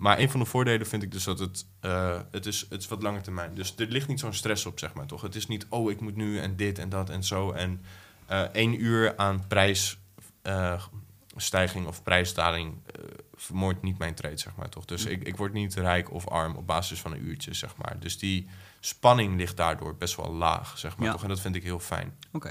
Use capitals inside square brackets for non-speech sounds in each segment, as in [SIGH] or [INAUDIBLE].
maar een van de voordelen vind ik dus dat het, eh, het, is, het is wat langer termijn. Dus er ligt niet zo'n stress op, zeg maar toch. Het is niet, oh, ik moet nu en dit en dat en zo. En eh, één uur aan prijsstijging of prijsdaling eh, vermoordt niet mijn trade, zeg maar toch. Dus ik, ik word niet rijk of arm op basis van een uurtje, zeg maar. Dus die spanning ligt daardoor best wel laag, zeg maar Ja. toch. En dat vind ik heel fijn. Oké.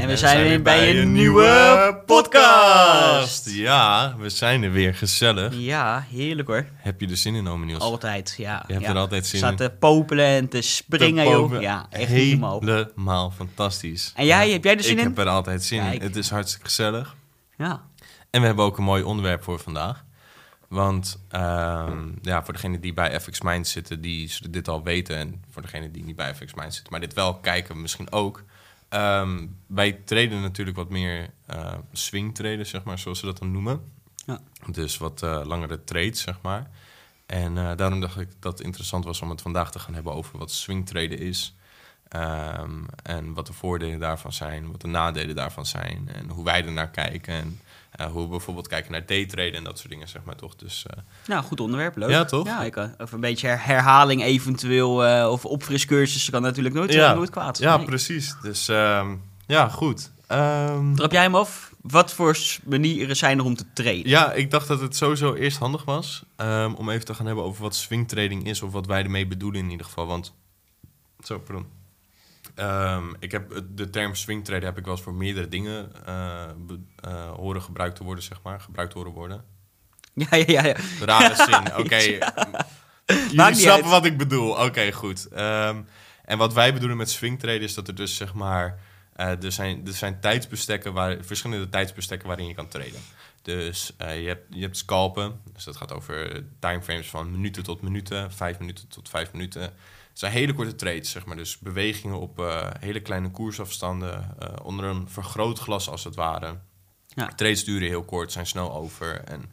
En we zijn weer bij een nieuwe podcast. Ja, we zijn er weer gezellig. Ja, heerlijk hoor. Heb je er zin in, Ome Niels? Altijd, ja. Je hebt ja. er altijd zin Staat in. te popelen en te springen, Te joh. Ja, echt normaal. Helemaal fantastisch. En jij, heb jij er zin ik in? heb er altijd zin Kijk. in. Het is hartstikke gezellig. Ja. En we hebben ook een mooi onderwerp voor vandaag. Want ehm, ja, voor degenen die bij FX Mind zitten, die zullen dit al weten. En voor degenen die niet bij FX Mind zitten, maar dit wel kijken misschien ook. Ehm, wij traden natuurlijk wat meer eh swing traden, zeg maar, zoals ze dat dan noemen. Ja. Dus wat eh, langere trades, zeg maar. En eh, daarom dacht ik dat het interessant was om het vandaag te gaan hebben over wat swing traden is. Ehm, en wat de voordelen daarvan zijn, wat de nadelen daarvan zijn. En hoe wij er naar kijken. En eh, hoe we bijvoorbeeld kijken naar daytraden en dat soort dingen, zeg maar toch. Dus eh, Nou, goed onderwerp, leuk. Ja, toch? Ja, ik, eh, of een beetje her- herhaling eventueel, eh, of opfriscursussen kan natuurlijk nooit, Ja. nooit kwaad. ja, Nee. precies. Dus ehm, ja, goed. Trap jij hem af? Wat voor manieren zijn er om te traden? Ja, ik dacht dat het sowieso eerst handig was om even te gaan hebben over wat swingtrading is of wat wij ermee bedoelen in ieder geval. Want, zo, pardon. Ehm, ik heb de term swingtraden heb ik wel eens voor meerdere dingen eh, be- eh, horen gebruikt te worden, zeg maar. Gebruikt horen worden. [LAUGHS] Ja, ja, ja. ja. Rare zin, [LAUGHS] oké. Snappen uit. wat ik bedoel. Oké, goed. Ehm, en wat wij bedoelen met swingtraden is dat er dus zeg maar... eh, er, zijn, er zijn tijdsbestekken waar, verschillende tijdsbestekken waarin je kan traden. Dus je, hebt, je hebt scalpen. Dus dat gaat over timeframes van minuten tot minuten. Vijf minuten tot vijf minuten. Het zijn hele korte trades, zeg maar. Dus bewegingen op eh, hele kleine koersafstanden. eh, onder een vergrootglas als het ware. Ja. Trades duren heel kort, zijn snel over. En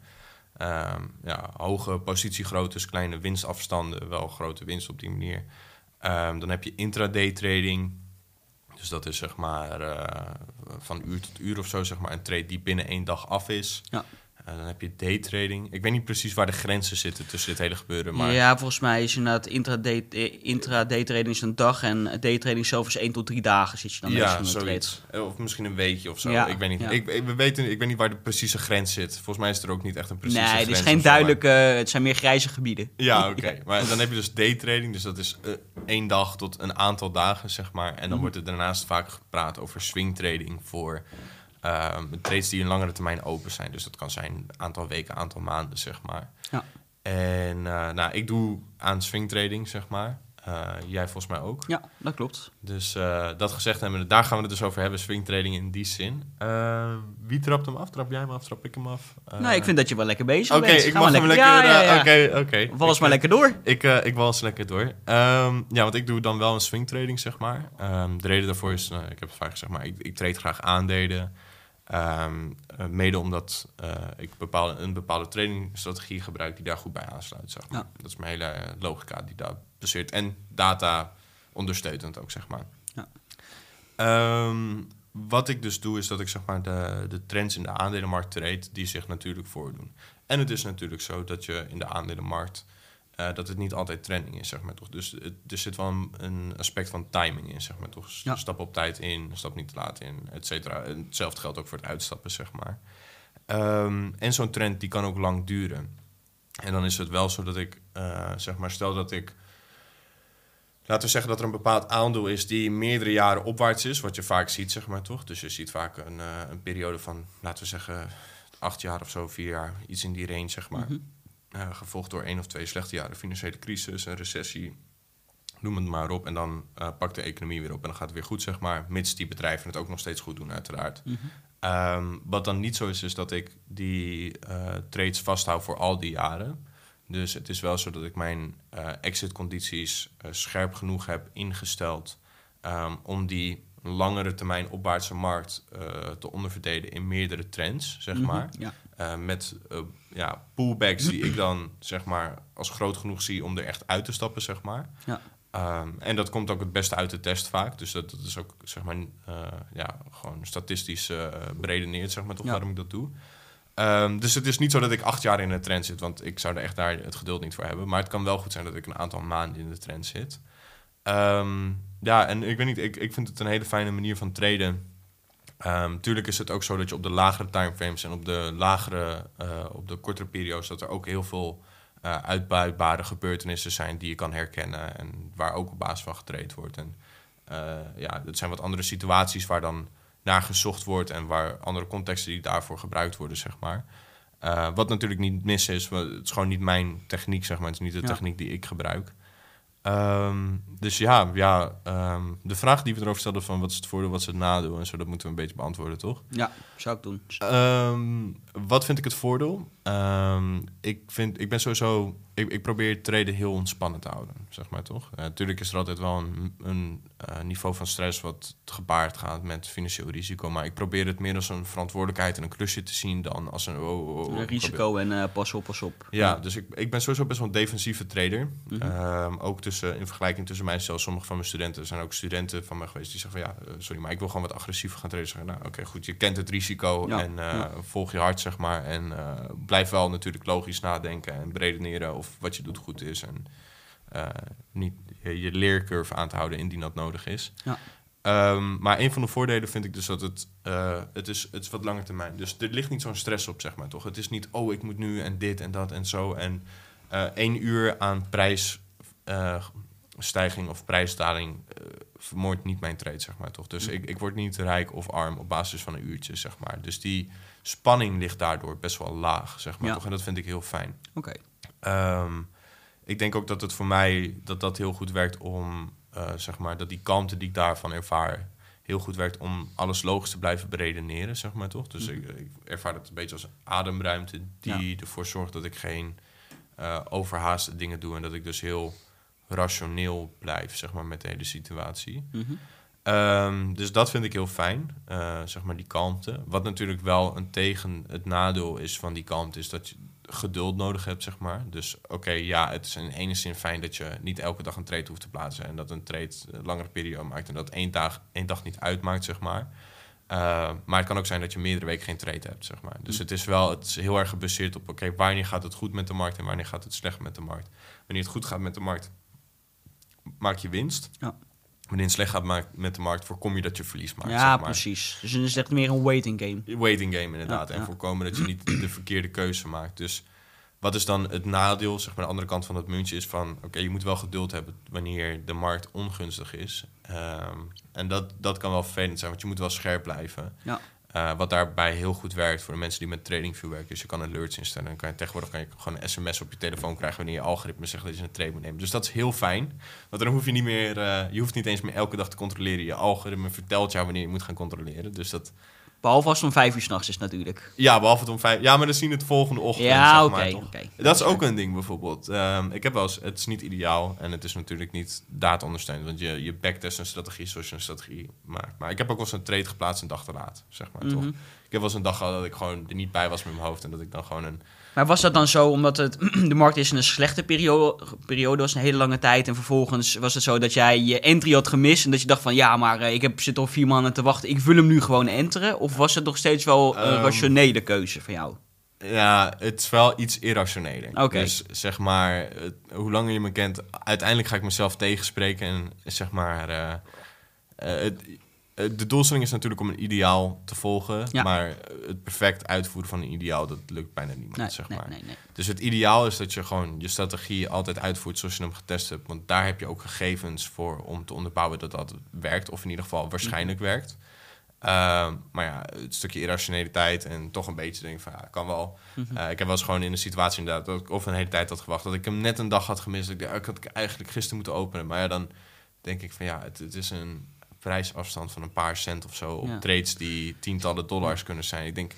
Ehm, ja, hoge positiegroottes, kleine winstafstanden, wel grote winst op die manier. Ehm, dan heb je intraday trading. Dus dat is zeg maar eh, van uur tot uur of zo, zeg maar, een trade die binnen één dag af is. Ja. Eh, dan heb je day trading. Ik weet niet precies waar de grenzen zitten tussen dit hele gebeuren, maar Ja, volgens mij is inderdaad intraday, eh, intraday trading is een dag en day trading zelf is 1 tot 3 dagen zit je dan ja, zoiets. Of misschien een weekje of zo. Ja, ik weet niet. ja. Ik, ik, we weten, ik weet niet waar de precieze grens zit. Volgens mij is er ook niet echt een precieze Nee, grens. het is geen maar- duidelijke, het zijn meer grijze gebieden. Ja, [LAUGHS] oké. Maar dan heb je dus daytrading, dus dat is eh, één dag tot een aantal dagen, zeg maar. En dan Mhm. wordt er daarnaast vaak gepraat over swingtrading voor ehm, trades die een langere termijn open zijn. Dus dat kan zijn een aantal weken, aantal maanden, zeg maar. Ja. En eh, nou, ik doe aan swingtrading, zeg maar. Eh, jij volgens mij ook. Ja, dat klopt. Dus eh, dat gezegd hebben, daar gaan we het dus over hebben, swingtrading in die zin. Eh, wie trapt hem af? Trap jij hem af? Trap ik hem af? Nou, ik vind dat je wel lekker bezig Oké, bent. ik Ga mag hem lekker... Ja, ja, ja. Oké, oké. Ik, maar lekker door. ik, ik wals lekker door. Ehm, ja, want ik doe dan wel een swingtrading, zeg maar. Ehm, de reden daarvoor is, ik heb het vaak gezegd, maar ik, ik trade graag aandelen. Ehm, eh, mede omdat eh, ik bepaalde, een bepaalde tradingstrategie gebruik die daar goed bij aansluit, zeg maar. Ja. Dat is mijn hele eh, logica die daar baseert. En data ondersteunend ook, zeg maar. Ja. Ehm, wat ik dus doe, is dat ik zeg maar de, de trends in de aandelenmarkt trade, die zich natuurlijk voordoen. En het is natuurlijk zo dat je in de aandelenmarkt, eh, dat het niet altijd trending is, zeg maar toch. Dus het, er zit wel een, een aspect van timing in, zeg maar toch. Ja. Stap op tijd in, stap niet te laat in, et cetera. En Hetzelfde geldt ook voor het uitstappen, zeg maar. Ehm, en zo'n trend, die kan ook lang duren. En dan is het wel zo dat ik, eh, zeg maar, stel dat ik Laten we zeggen dat er een bepaald aandeel is die meerdere jaren opwaarts is, wat je vaak ziet, zeg maar toch. Dus je ziet vaak een, eh, een periode van, laten we zeggen, acht jaar of zo, vier jaar, iets in die range, zeg maar. Mhm. Eh, gevolgd door één of twee slechte jaren, financiële crisis, een recessie, noem het maar op. En dan eh, pakt de economie weer op en dan gaat het weer goed, zeg maar. Mits die bedrijven het ook nog steeds goed doen, uiteraard. Mhm. Ehm, wat dan niet zo is, is dat ik die eh, trades vasthoud voor al die jaren. Dus het is wel zo dat ik mijn exit-condities scherp genoeg heb ingesteld um, om die langere termijn opwaartse markt te onderverdelen in meerdere trends, zeg Mhm, maar. ja. Met ja, pullbacks die ik dan zeg maar als groot genoeg zie om er echt uit te stappen, zeg maar. Ja. Um, en dat komt ook het beste uit de test vaak. Dus dat, dat is ook zeg maar uh, ja, gewoon statistisch beredeneerd, zeg maar toch Ja. waarom ik dat doe. Um, dus het is niet zo dat ik acht jaar in de trend zit, want ik zou er echt daar het geduld niet voor hebben. Maar het kan wel goed zijn dat ik een aantal maanden in de trend zit. Um, ja, en ik weet niet, ik, ik vind het een hele fijne manier van traden. Um, tuurlijk is het ook zo dat je op de lagere timeframes en op de lagere, uh, op de kortere periodes, dat er ook heel veel uh, uitbuitbare gebeurtenissen zijn die je kan herkennen en waar ook op basis van getraind wordt. En uh, ja, dat zijn wat andere situaties waar dan naar gezocht wordt en waar andere contexten die daarvoor gebruikt worden, zeg maar. Uh, wat natuurlijk niet mis is, het is gewoon niet mijn techniek, zeg maar. Het is niet de Ja. techniek die ik gebruik. Um, dus ja, ja um, de vraag die we erover stelden van wat is het voordeel, wat is het nadeel en zo, dat moeten we een beetje beantwoorden, toch? Ja, zou ik doen. Um, wat vind ik het voordeel? Um, ik, vind, ik ben sowieso... Ik, ik probeer het treden heel ontspannen te houden, zeg maar, toch? Natuurlijk is er altijd wel een, een uh, niveau van stress... wat gepaard gaat met financieel risico. Maar ik probeer het meer als een verantwoordelijkheid en een klusje te zien... dan als een... Oh, oh, oh, risico en uh, pas op, pas op. Ja, dus ik, ik ben sowieso best wel een defensieve trader. Mhm. Um, ook tussen, in vergelijking tussen mij en zelfs sommige van mijn studenten. Er zijn ook studenten van mij geweest die zeggen van... ja, sorry, maar ik wil gewoon wat agressiever gaan traden. Zeggen, nou, oké, goed, je kent het risico Ja, en ja. volg je hart, zeg maar. En uh, blijf wel natuurlijk logisch nadenken en beredeneren of wat je doet goed is. En uh, niet je, je leercurve aan te houden indien dat nodig is. Ja. Um, maar een van de voordelen vind ik dus dat het, uh, het, is, het is wat langer termijn. Dus er ligt niet zo'n stress op, zeg maar, toch? Het is niet, oh, ik moet nu en dit en dat en zo. En één uur aan prijsstijging of prijsdaling vermoordt niet mijn trade, zeg maar, toch? Dus ik, ik word niet rijk of arm op basis van een uurtje, zeg maar. Dus die spanning ligt daardoor best wel laag, zeg maar, Ja. toch? En dat vind ik heel fijn. Oké. Um, ik denk ook dat het voor mij dat dat heel goed werkt om, uh, zeg maar, dat die kalmte die ik daarvan ervaar, heel goed werkt om alles logisch te blijven beredeneren, zeg maar toch? Dus Mhm. ik, ik ervaar het een beetje als ademruimte die ervoor zorgt dat ik geen uh, overhaaste dingen doe en dat ik dus heel rationeel blijf, zeg maar, met de hele situatie. Mhm. Um, dus dat vind ik heel fijn, uh, zeg maar, die kalmte. Wat natuurlijk wel een tegen het nadeel is van die kalmte, is dat je geduld nodig hebt, zeg maar. Dus oké, ja, het is in ene zin fijn dat je niet elke dag een trade hoeft te plaatsen en dat een trade een langere periode maakt en dat één dag, één dag niet uitmaakt, zeg maar. Uh, maar het kan ook zijn dat je meerdere weken geen trade hebt, zeg maar. Dus Mm. het is wel het is heel erg gebaseerd op... oké, wanneer gaat het goed met de markt en wanneer gaat het slecht met de markt. Wanneer het goed gaat met de markt, maak je winst. Ja. Wanneer het slecht gaat met de markt, voorkom je dat je verlies maakt, Ja, zeg maar. precies. Dus het is echt meer een waiting game. Waiting game inderdaad. Ja, en voorkomen dat je niet de verkeerde keuze maakt. Dus wat is dan het nadeel, zeg maar de andere kant van dat muntje, is van... oké, je moet wel geduld hebben wanneer de markt ongunstig is. Ehm, en dat, dat kan wel vervelend zijn, want je moet wel scherp blijven. Ja. Uh, wat daarbij heel goed werkt voor de mensen die met TradingView werken. Dus je kan alerts instellen. Dan kan je, tegenwoordig kan je gewoon een sms op je telefoon krijgen... wanneer je algoritme zegt dat je een trade moet nemen. Dus dat is heel fijn. Want dan hoef je niet meer... Uh, je hoeft niet eens meer elke dag te controleren. Je algoritme vertelt jou wanneer je moet gaan controleren. Dus dat... Behalve als het om vijf uur s'nachts is natuurlijk. Ja, behalve het om vijf... Ja, maar dan zien we het volgende ochtend, Ja, zeg oké. maar. Dat is ook een ding bijvoorbeeld. Um, ik heb wel eens, het is niet ideaal en het is natuurlijk niet data-ondersteund, want je, je backtest een strategie zoals je een strategie maakt. Maar ik heb ook wel eens een trade geplaatst een dag te laat, zeg maar toch. Mhm. Ik heb wel eens een dag gehad dat ik gewoon er niet bij was met mijn hoofd en dat ik dan gewoon een. Maar was dat dan zo omdat het, [CLEARS THROAT] de markt is in een slechte periode, periode was een hele lange tijd en vervolgens was het zo dat jij je entry had gemist en dat je dacht van ja, maar eh, ik heb, zit al vier maanden te wachten, ik wil hem nu gewoon enteren? Of was het nog steeds wel een Ehm, rationele keuze van jou? Ja, het is wel iets irrationeler. Dus zeg maar, het- hoe langer je me kent, uiteindelijk ga ik mezelf tegenspreken en zeg maar. eh, het, eh, de doelstelling is natuurlijk om een ideaal te volgen, Ja. maar het perfect uitvoeren van een ideaal, dat lukt bijna niemand, Nee, zeg nee, maar. nee. Dus het ideaal is dat je gewoon je strategie altijd uitvoert zoals je hem getest hebt. Want daar heb je ook gegevens voor om te onderbouwen dat dat werkt. Of in ieder geval waarschijnlijk werkt. Ehm, maar ja, het stukje irrationaliteit en toch een beetje denk van ja, kan wel. Mhm. Eh, ik heb wel eens gewoon in een situatie inderdaad dat ik of een hele tijd had gewacht. Dat ik hem net een dag had gemist. Dat ik, dacht, ik had eigenlijk gisteren moeten openen. Maar ja, dan denk ik van ja, het, het is een prijsafstand van een paar cent of zo op Ja. trades die tientallen dollars kunnen zijn. Ik denk,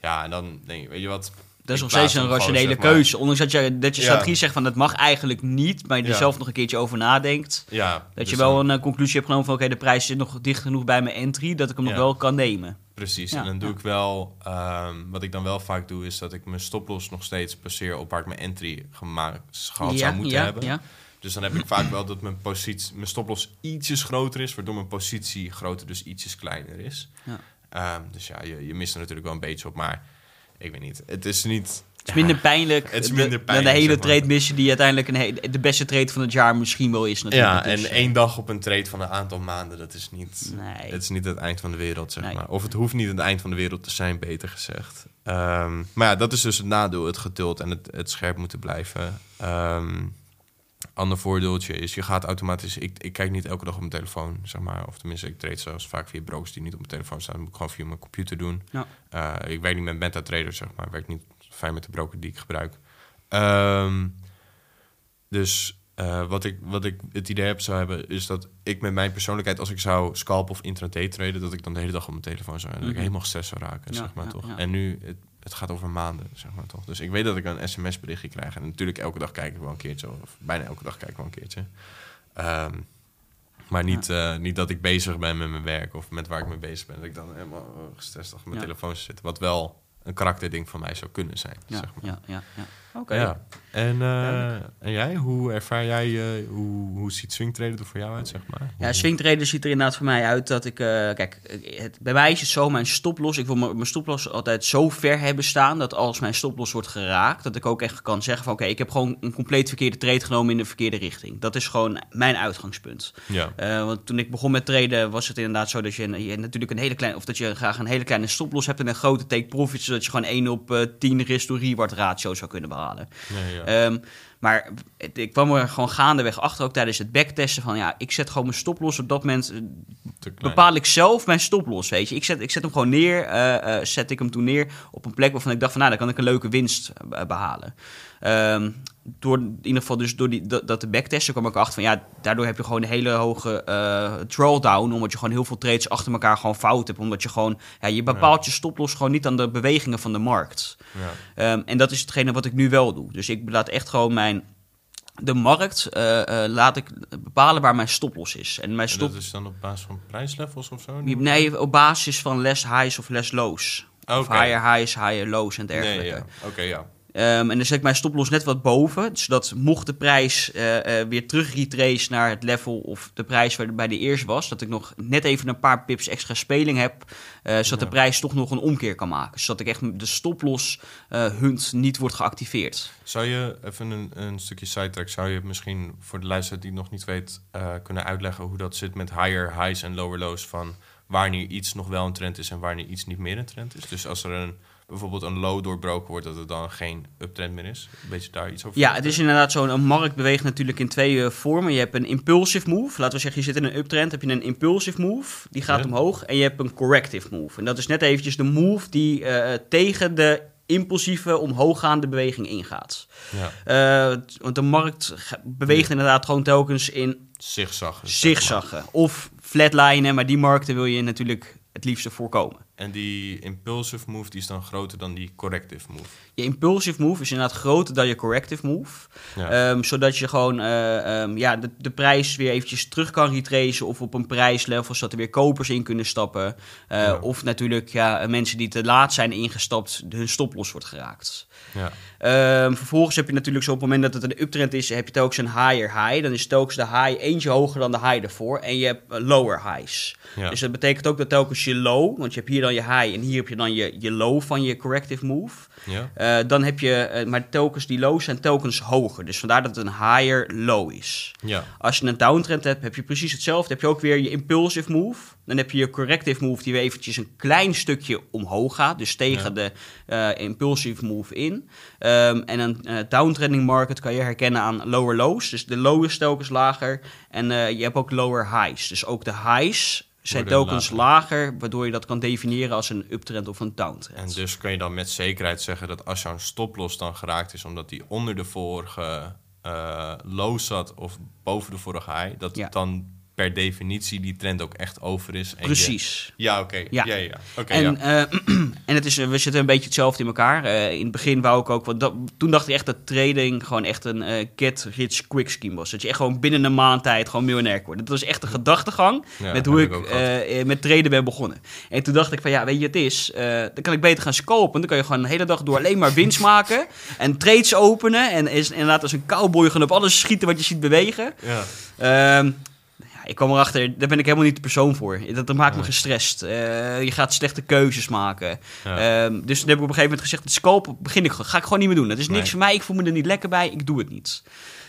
ja, en dan denk je, weet je wat? Dat is nog steeds een rationele zeg maar. keuze. Ondanks dat je, dat je Ja. strategie zegt van dat mag eigenlijk niet, maar je er Ja. zelf nog een keertje over nadenkt. Ja, Dat dus je wel dan- een eh, conclusie hebt genomen van oké, de prijs zit nog dicht genoeg bij mijn entry, dat ik hem nog wel kan nemen. Precies, en dan doe ik wel... ehm, wat ik dan wel vaak doe, is dat ik mijn stoploss nog steeds baseer op waar ik mijn entry gemaakt, gehad zou moeten ja, hebben. Dus dan heb ik vaak wel dat mijn, positie, mijn stoploss ietsjes groter is, waardoor mijn positie groter dus ietsjes kleiner is. Ja. Ehm, dus ja, je, je mist er natuurlijk wel een beetje op, maar ik weet niet. Het is niet... Het is minder pijnlijk, Het is de- minder dan de hele zeg maar. trade missie die uiteindelijk een de beste trade van het jaar misschien wel is natuurlijk. Ja, en eh, één dag op een trade van een aantal maanden, dat is niet, Nee. het, is niet het eind van de wereld, zeg Nee. maar. Of het hoeft niet het eind van de wereld te zijn, beter gezegd. Ehm, maar ja, dat is dus het nadeel, het geduld en het, het scherp moeten blijven. Ehm ander voordeeltje is, je gaat automatisch... Ik, ik kijk niet elke dag op mijn telefoon, zeg maar. Of tenminste, ik trade zelfs vaak via brokers die niet op mijn telefoon staan. Dat moet ik gewoon via mijn computer doen. Ja. Eh, ik werk niet met MetaTrader, zeg maar. Ik werk niet fijn met de broker die ik gebruik. Ehm, dus eh, wat, ik, wat ik het idee heb zou hebben, is dat ik met mijn persoonlijkheid, als ik zou scalp of intraday traden, dat ik dan de hele dag op mijn telefoon zou en dat ik Mhm. helemaal gestrest zou raken, Ja, zeg maar ja, toch. ja. En nu, het, het gaat over maanden, zeg maar toch. Dus ik weet dat ik een sms-berichtje krijg. En natuurlijk elke dag kijk ik wel een keertje, of bijna elke dag kijk ik wel een keertje. Ehm, maar niet, eh, niet dat ik bezig ben met mijn werk of met waar ik mee bezig ben. Dat ik dan helemaal eh, gestrest achter mijn Ja. telefoon zit. Wat wel een karakterding van mij zou kunnen zijn. ja, zeg maar. ja, ja, ja. Oké. Ja. En, eh, en jij, hoe ervaar jij, eh, hoe, hoe ziet swingtraden er voor jou uit, zeg maar? Ja, swingtrader ziet er inderdaad voor mij uit dat ik... eh, kijk, het, bij mij is het zo, mijn stoploss... Ik wil mijn mijn stoploss altijd zo ver hebben staan... dat als mijn stoploss wordt geraakt... dat ik ook echt kan zeggen van... oké, ik heb gewoon een compleet verkeerde trade genomen in de verkeerde richting. Dat is gewoon mijn uitgangspunt. Ja, Eh, want toen ik begon met traden was het inderdaad zo dat je, een- je natuurlijk een hele kleine... of dat je graag een hele kleine stoploss hebt... en een grote take profit... zodat je gewoon 1 op eh 10 risk to reward ratio zou kunnen behalen. Nee, ja. Ehm, maar ik kwam er gewoon gaandeweg achter, ook tijdens het backtesten, van ja, ik zet gewoon mijn stoploss op dat moment. eh. Bepaal ik zelf mijn stoploss, weet je. Ik zet, ik zet hem gewoon neer, eh, eh, zet ik hem toen neer op een plek waarvan ik dacht van, nou, dan kan ik een leuke winst eh, behalen. Ehm, door, in ieder geval dus door die, dat, te backtesten kwam ik achter van, ja, daardoor heb je gewoon een hele hoge eh drawdown, omdat je gewoon heel veel trades achter elkaar gewoon fout hebt, omdat je gewoon, ja, je bepaalt je stoploss gewoon niet aan de bewegingen van de markt. Ja. Ehm, en dat is hetgene wat ik nu wel doe. Dus ik laat echt gewoon mijn. De markt eh, eh, laat ik bepalen waar mijn stoploss is. En mijn En stop. dat is dan op basis van prijslevels of zo? Nee, op basis van less highs of less lows. Of Oké. higher highs, higher lows en dergelijke. Nee, ja. Oké, ja. Ehm, en dan zet ik mijn stoploss net wat boven. Zodat mocht de prijs eh, eh, weer terug retrace naar het level of de prijs waarbij die eerst was, dat ik nog net even een paar pips extra speling heb. eh, zodat de prijs toch nog een omkeer kan maken. Zodat ik echt de stoploss hunt niet wordt geactiveerd. Zou je, even een, een stukje sidetrack, zou je misschien voor de luisteraar die het nog niet weet, kunnen uitleggen hoe dat zit met higher highs en lower lows van wanneer iets nog wel een trend is en wanneer iets niet meer een trend is? Dus als er een, bijvoorbeeld een low doorbroken wordt, dat het dan geen uptrend meer is? Weet je daar iets over? Ja, het is inderdaad zo. Een markt beweegt natuurlijk in twee eh, vormen. Je hebt een impulsive move. Laten we zeggen, je zit in een uptrend. Heb je een impulsive move, die gaat Ja. omhoog. En je hebt een corrective move. En dat is net eventjes de move die eh, tegen de impulsieve omhooggaande beweging ingaat. Ja, Eh, want de markt beweegt inderdaad gewoon telkens in zigzaggen. zeg maar. zigzaggen. Of flatlinen, maar die markten wil je natuurlijk het liefste voorkomen. En die impulsive move die is dan groter dan die corrective move. Je impulsive move is inderdaad groter dan je corrective move. Ja. Ehm, zodat je gewoon eh, ehm, ja, de, de prijs weer eventjes terug kan retracen. Of op een prijslevel, zodat er weer kopers in kunnen stappen. Eh, Ja. Of natuurlijk ja, mensen die te laat zijn ingestapt, hun stoploss wordt geraakt. Ja. Ehm, vervolgens heb je natuurlijk zo op het moment dat het een uptrend is, heb je telkens een higher high. Dan is telkens de high eentje hoger dan de high ervoor. En je hebt eh, lower highs. Ja. Dus dat betekent ook dat telkens je low, want je hebt hier dan je high en hier heb je dan je, je low van je corrective move. ja. Eh, dan heb je, eh, maar telkens die lows zijn telkens hoger. Dus vandaar dat het een higher low is. ja. Als je een downtrend hebt, heb je precies hetzelfde. Heb je ook weer je impulsive move. Dan heb je je corrective move die weer eventjes een klein stukje omhoog gaat. Dus tegen Ja. de eh, impulsive move in. Ehm, en een eh, downtrending market kan je herkennen aan lower lows. Dus de low is telkens lager. En eh, je hebt ook lower highs. Dus ook de highs zijn telkens lager. lager. Waardoor je dat kan definiëren als een uptrend of een downtrend. En dus kun je dan met zekerheid zeggen dat als jouw stoploss dan geraakt is omdat die onder de vorige low zat of boven de vorige high, dat Ja. het dan per definitie die trend ook echt over is. En je- Precies. ja, oké. Ja. Ja, ja, en, ja. eh, [CLEARS THROAT] en het is, we zitten een beetje hetzelfde in elkaar. Eh, in het begin wou ik ook, want dat, toen dacht ik echt dat trading gewoon echt een eh, get rich quick scheme was. Dat je echt gewoon binnen een maand tijd gewoon miljonair wordt. Dat was echt de gedachtegang Ja, met hoe ik eh, eh, met traden ben begonnen. En toen dacht ik van ja, weet je, het is, eh, dan kan ik beter gaan scopen. Dan kan je gewoon de hele dag door alleen maar winst [LAUGHS] maken en trades openen en is inderdaad als een cowboy gewoon op alles schieten wat je ziet bewegen. ja. Ik kwam erachter, daar ben ik helemaal niet de persoon voor. Dat, dat maakt me gestrest. Eh, je gaat slechte keuzes maken. Ja. Ehm, dus toen heb ik op een gegeven moment gezegd, scope begin ik, ga ik gewoon niet meer doen. Dat is niks Nee. voor mij, ik voel me er niet lekker bij, ik doe het niet.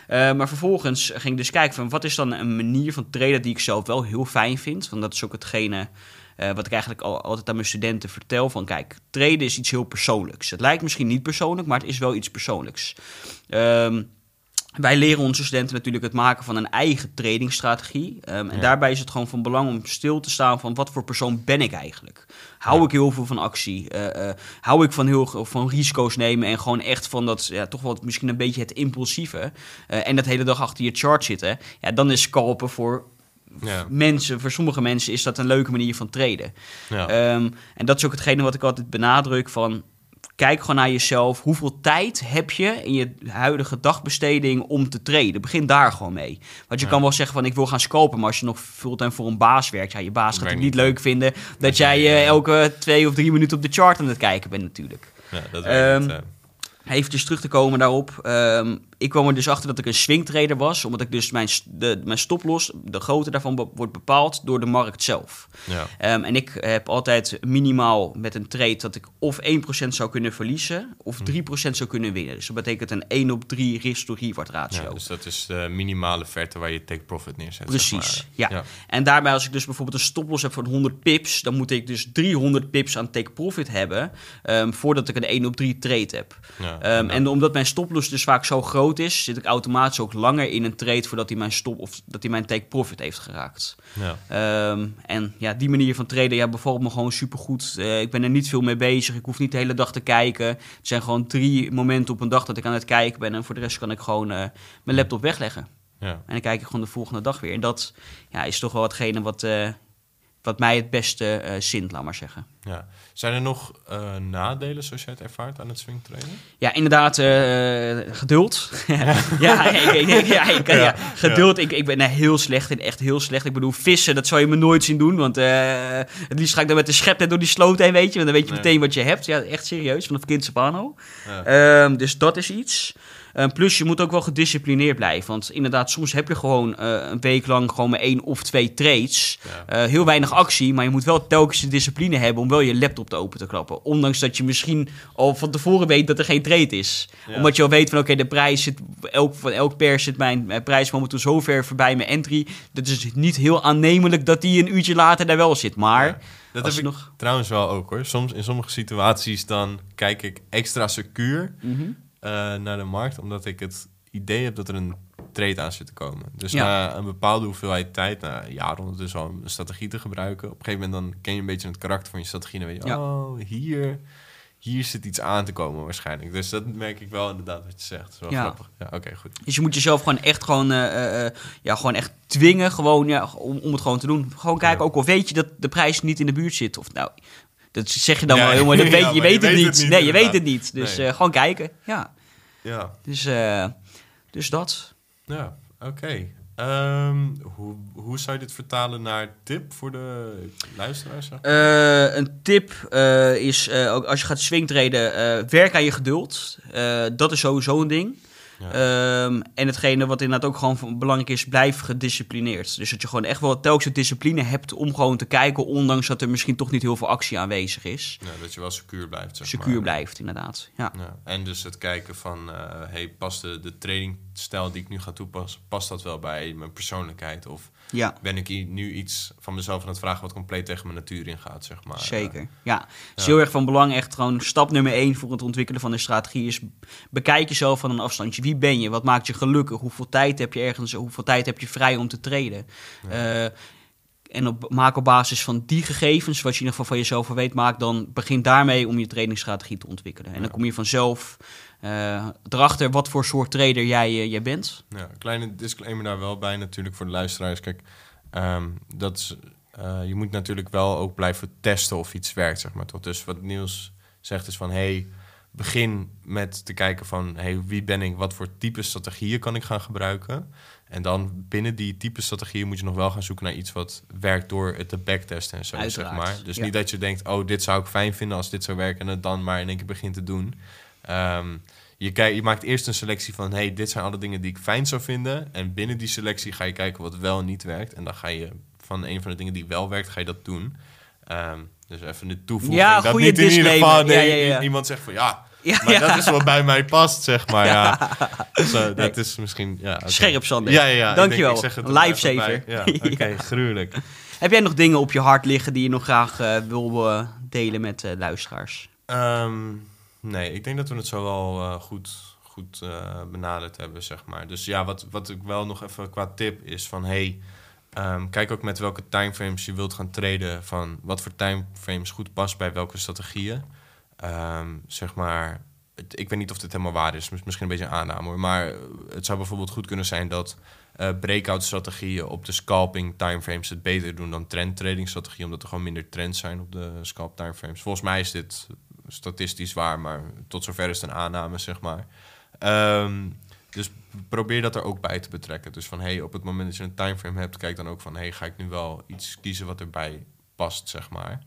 Eh, maar vervolgens ging ik dus kijken van wat is dan een manier van traden die ik zelf wel heel fijn vind. Want dat is ook hetgene eh, wat ik eigenlijk al, altijd aan mijn studenten vertel. Van kijk, traden is iets heel persoonlijks. Het lijkt misschien niet persoonlijk, maar het is wel iets persoonlijks. Ehm, wij leren onze studenten natuurlijk het maken van een eigen tradingstrategie. Ehm, en Ja. daarbij is het gewoon van belang om stil te staan van wat voor persoon ben ik eigenlijk. Hou Ja. ik heel veel van actie? Eh, eh, hou ik van, heel, van risico's nemen en gewoon echt van dat, ja, toch wel misschien een beetje het impulsieve. eh, en dat hele dag achter je chart zitten. Ja, dan is scalpen voor ja. mensen, voor sommige mensen is dat een leuke manier van traden. ja. Ehm, en dat is ook hetgene wat ik altijd benadruk van... Kijk gewoon naar jezelf. Hoeveel tijd heb je in je huidige dagbesteding om te traden? Begin daar gewoon mee. Want je Ja. kan wel zeggen van ik wil gaan scopen, maar als je nog fulltime voor een baas werkt, ja, je baas gaat het niet leuk vinden dat jij, jij eh, elke twee of drie minuten op de chart aan het kijken bent natuurlijk. ja, dat niet. Eventjes terug te komen daarop. Ehm, ik kwam er dus achter dat ik een swingtrader was, omdat ik dus mijn, de, mijn stoploss, de grootte daarvan be- wordt bepaald door de markt zelf. ja. Ehm, en ik heb altijd minimaal met een trade dat ik of 1% zou kunnen verliezen of 3% zou kunnen winnen. Dus dat betekent een 1 op 3 risk to reward ratio. Ja, dus dat is de minimale verte waar je take profit neerzet. Precies, zeg ja. maar. En daarbij als ik dus bijvoorbeeld een stoploss heb van 100 pips, dan moet ik dus 300 pips aan take profit hebben ehm, voordat ik een 1 op 3 trade heb. Ja. Ehm, Ja. En omdat mijn stoploss dus vaak zo groot is, zit ik automatisch ook langer in een trade voordat hij mijn stop of dat hij mijn take profit heeft geraakt. Ja. Ehm, en ja, die manier van traden ja, bevalt me gewoon supergoed. Eh ik ben er niet veel mee bezig. Ik hoef niet de hele dag te kijken. Het zijn gewoon drie momenten op een dag dat ik aan het kijken ben. En voor de rest kan ik gewoon eh, mijn laptop wegleggen. Ja. En dan kijk ik gewoon de volgende dag weer. En dat ja, is toch wel hetgene wat, eh, wat mij het beste eh zint, laat maar zeggen. Ja. Zijn er nog eh, nadelen zoals jij het ervaart aan het swingtrainen? Ja, inderdaad, eh, geduld. [LAUGHS] [LAUGHS] ja, ik, ik- ja, ik, ja, Ja, geduld. Ik, ik ben er heel slecht in, echt heel slecht. Ik bedoel, vissen, dat zou je me nooit zien doen. Want het liefst ga ik dan met de schep net door die sloot heen, weet je. Want dan weet je Nee. meteen wat je hebt. Ja, echt serieus, vanaf kind. Ja. Ehm, dus dat is iets. Ehm, plus, je moet ook wel gedisciplineerd blijven. Want inderdaad, soms heb je gewoon eh, een week lang gewoon maar één of twee trades. Ja. Eh, heel weinig actie, maar je moet wel telkens de discipline hebben om wel je laptop te open te klappen. Ondanks dat je misschien al van tevoren weet dat er geen trade is. Ja. Omdat je al weet van oké, de prijs zit, elk, van elk per zit mijn, mijn prijs momenteel zo ver voorbij mijn entry. Dat is niet heel aannemelijk dat die een uurtje later daar wel zit. Maar Ja. Dat heb ik nog... trouwens wel ook hoor. Soms in sommige situaties dan kijk ik extra secuur Mhm. Eh, naar de markt, omdat ik het idee heb dat er een trade aan zit te komen. Dus Ja. na een bepaalde hoeveelheid tijd, na jaren ondertussen al een strategie te gebruiken, op een gegeven moment dan ken je een beetje het karakter van je strategie en weet je, Ja. oh, hier, hier zit iets aan te komen waarschijnlijk. Dus dat merk ik wel inderdaad wat je zegt. Dat is wel Ja. grappig. Ja, oké, goed. Dus je moet jezelf gewoon echt gewoon, eh, eh, ja, gewoon echt dwingen gewoon, ja, om, om het gewoon te doen. Gewoon kijken, ook al weet je dat de prijs niet in de buurt zit. Of nou, dat zeg je dan wel helemaal, dat [LAUGHS] weet, je weet je het weet niet. het niet, nee, je weet het niet. Dus Nee. eh, gewoon kijken, ja. Ja, Dus, eh, dus dat. ja oké. Ehm, hoe, hoe zou je dit vertalen naar tip voor de luisteraars? Eh, een tip is, ook als je gaat swingtreden, werk aan je geduld. Dat is sowieso een ding. Ja. Ehm, en hetgene wat inderdaad ook gewoon van- belangrijk is, blijf gedisciplineerd. Dus dat je gewoon echt wel telkens de discipline hebt om gewoon te kijken, ondanks dat er misschien toch niet heel veel actie aanwezig is. Ja, dat je wel secuur blijft. Zeg Secuur maar. blijft, inderdaad. Ja. Ja, en dus het kijken van, eh hey, past de, de tradingstijl die ik nu ga toepassen, past dat wel bij mijn persoonlijkheid? Of ja. ben ik hier nu iets van mezelf aan het vragen wat compleet tegen mijn natuur ingaat, zeg maar? Zeker, ja. Het is Ja. heel erg van belang, echt gewoon stap nummer één voor het ontwikkelen van een strategie is bekijk jezelf van een afstandje. Wie ben je? Wat maakt je gelukkig? Hoeveel tijd heb je ergens? Hoeveel tijd heb je vrij om te treden? Eh, en op, maak op basis van die gegevens, wat je in ieder geval van jezelf weet, maak dan begin daarmee om je trainingsstrategie te ontwikkelen. En dan kom je vanzelf eh, erachter wat voor soort trader jij, eh, jij bent. Ja, kleine disclaimer daar wel bij natuurlijk voor de luisteraars. Kijk, Ehm, dat is, je moet natuurlijk wel ook blijven testen of iets werkt, zeg maar. Toch? Dus wat Niels zegt is van... Hey, begin met te kijken van... Hey, wie ben ik? Wat voor type strategieën kan ik gaan gebruiken? En dan binnen die type strategieën moet je nog wel gaan zoeken naar iets wat werkt door het te backtesten en zo, Uiteraard, zeg maar. Dus ja. niet dat je denkt, oh, dit zou ik fijn vinden als dit zou werken... en het dan maar in één keer begint te doen. Ehm, je, je maakt eerst een selectie van... hey, dit zijn alle dingen die ik fijn zou vinden. En binnen die selectie ga je kijken wat wel en niet werkt. En dan ga je van een van de dingen die wel werkt, ga je dat doen. Ehm, dus even de toevoeging. Ja, dat niet in ieder geval nee, Ja, iemand zegt van... ja, maar dat is wat bij mij past, zeg maar. Ja. [LAUGHS] Zo, dat is misschien... Ja. Scherp, Sander. Ja, ja, Dankjewel. er Lifesaver. [LAUGHS] Ja, oké, gruwelijk. Heb jij nog dingen op je hart liggen die je nog graag eh, wil eh, delen met eh, luisteraars? Ehm, nee, ik denk dat we het zo wel goed, goed benaderd hebben, zeg maar. Dus ja, wat, wat ik wel nog even qua tip is van... Hey, ehm, kijk ook met welke timeframes je wilt gaan traden. Van wat voor timeframes goed past bij welke strategieën. Ehm, zeg maar, ik weet niet of dit helemaal waar is. mis- Misschien een beetje een aanname. Maar eh, het zou bijvoorbeeld goed kunnen zijn dat... eh breakout strategieën op de scalping timeframes het beter doen dan trend trading strategieën, omdat er gewoon minder trends zijn op de scalp timeframes. Volgens mij is dit statistisch waar, maar tot zover is het een aanname, zeg maar. Dus probeer dat er ook bij te betrekken. Dus van hey, op het moment dat je een timeframe hebt, kijk dan ook van hey, ga ik nu wel iets kiezen wat erbij past, zeg maar.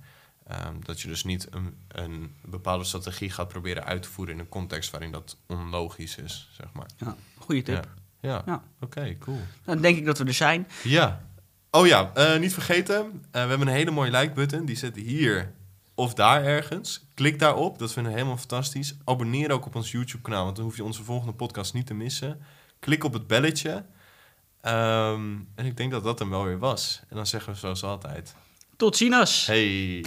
Ehm, dat je dus niet een, een bepaalde strategie gaat proberen uit te voeren in een context waarin dat onlogisch is, zeg maar. Ja, goede tip. Ja, ja. Ja. oké, cool. Dan denk ik dat we er zijn. Ja. Oh ja, eh, niet vergeten. eh, we hebben een hele mooie like-button. Die zit hier of daar ergens. Klik daarop. Dat vinden we helemaal fantastisch. Abonneer ook op ons YouTube-kanaal, want dan hoef je onze volgende podcast niet te missen. Klik op het belletje. Ehm, en ik denk dat dat hem wel weer was. En dan zeggen we zoals altijd: Tot ziens. Hey.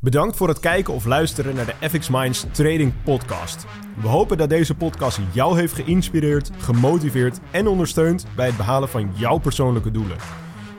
Bedankt voor het kijken of luisteren naar de FX Minds Trading Podcast. We hopen dat deze podcast jou heeft geïnspireerd, gemotiveerd en ondersteund bij het behalen van jouw persoonlijke doelen.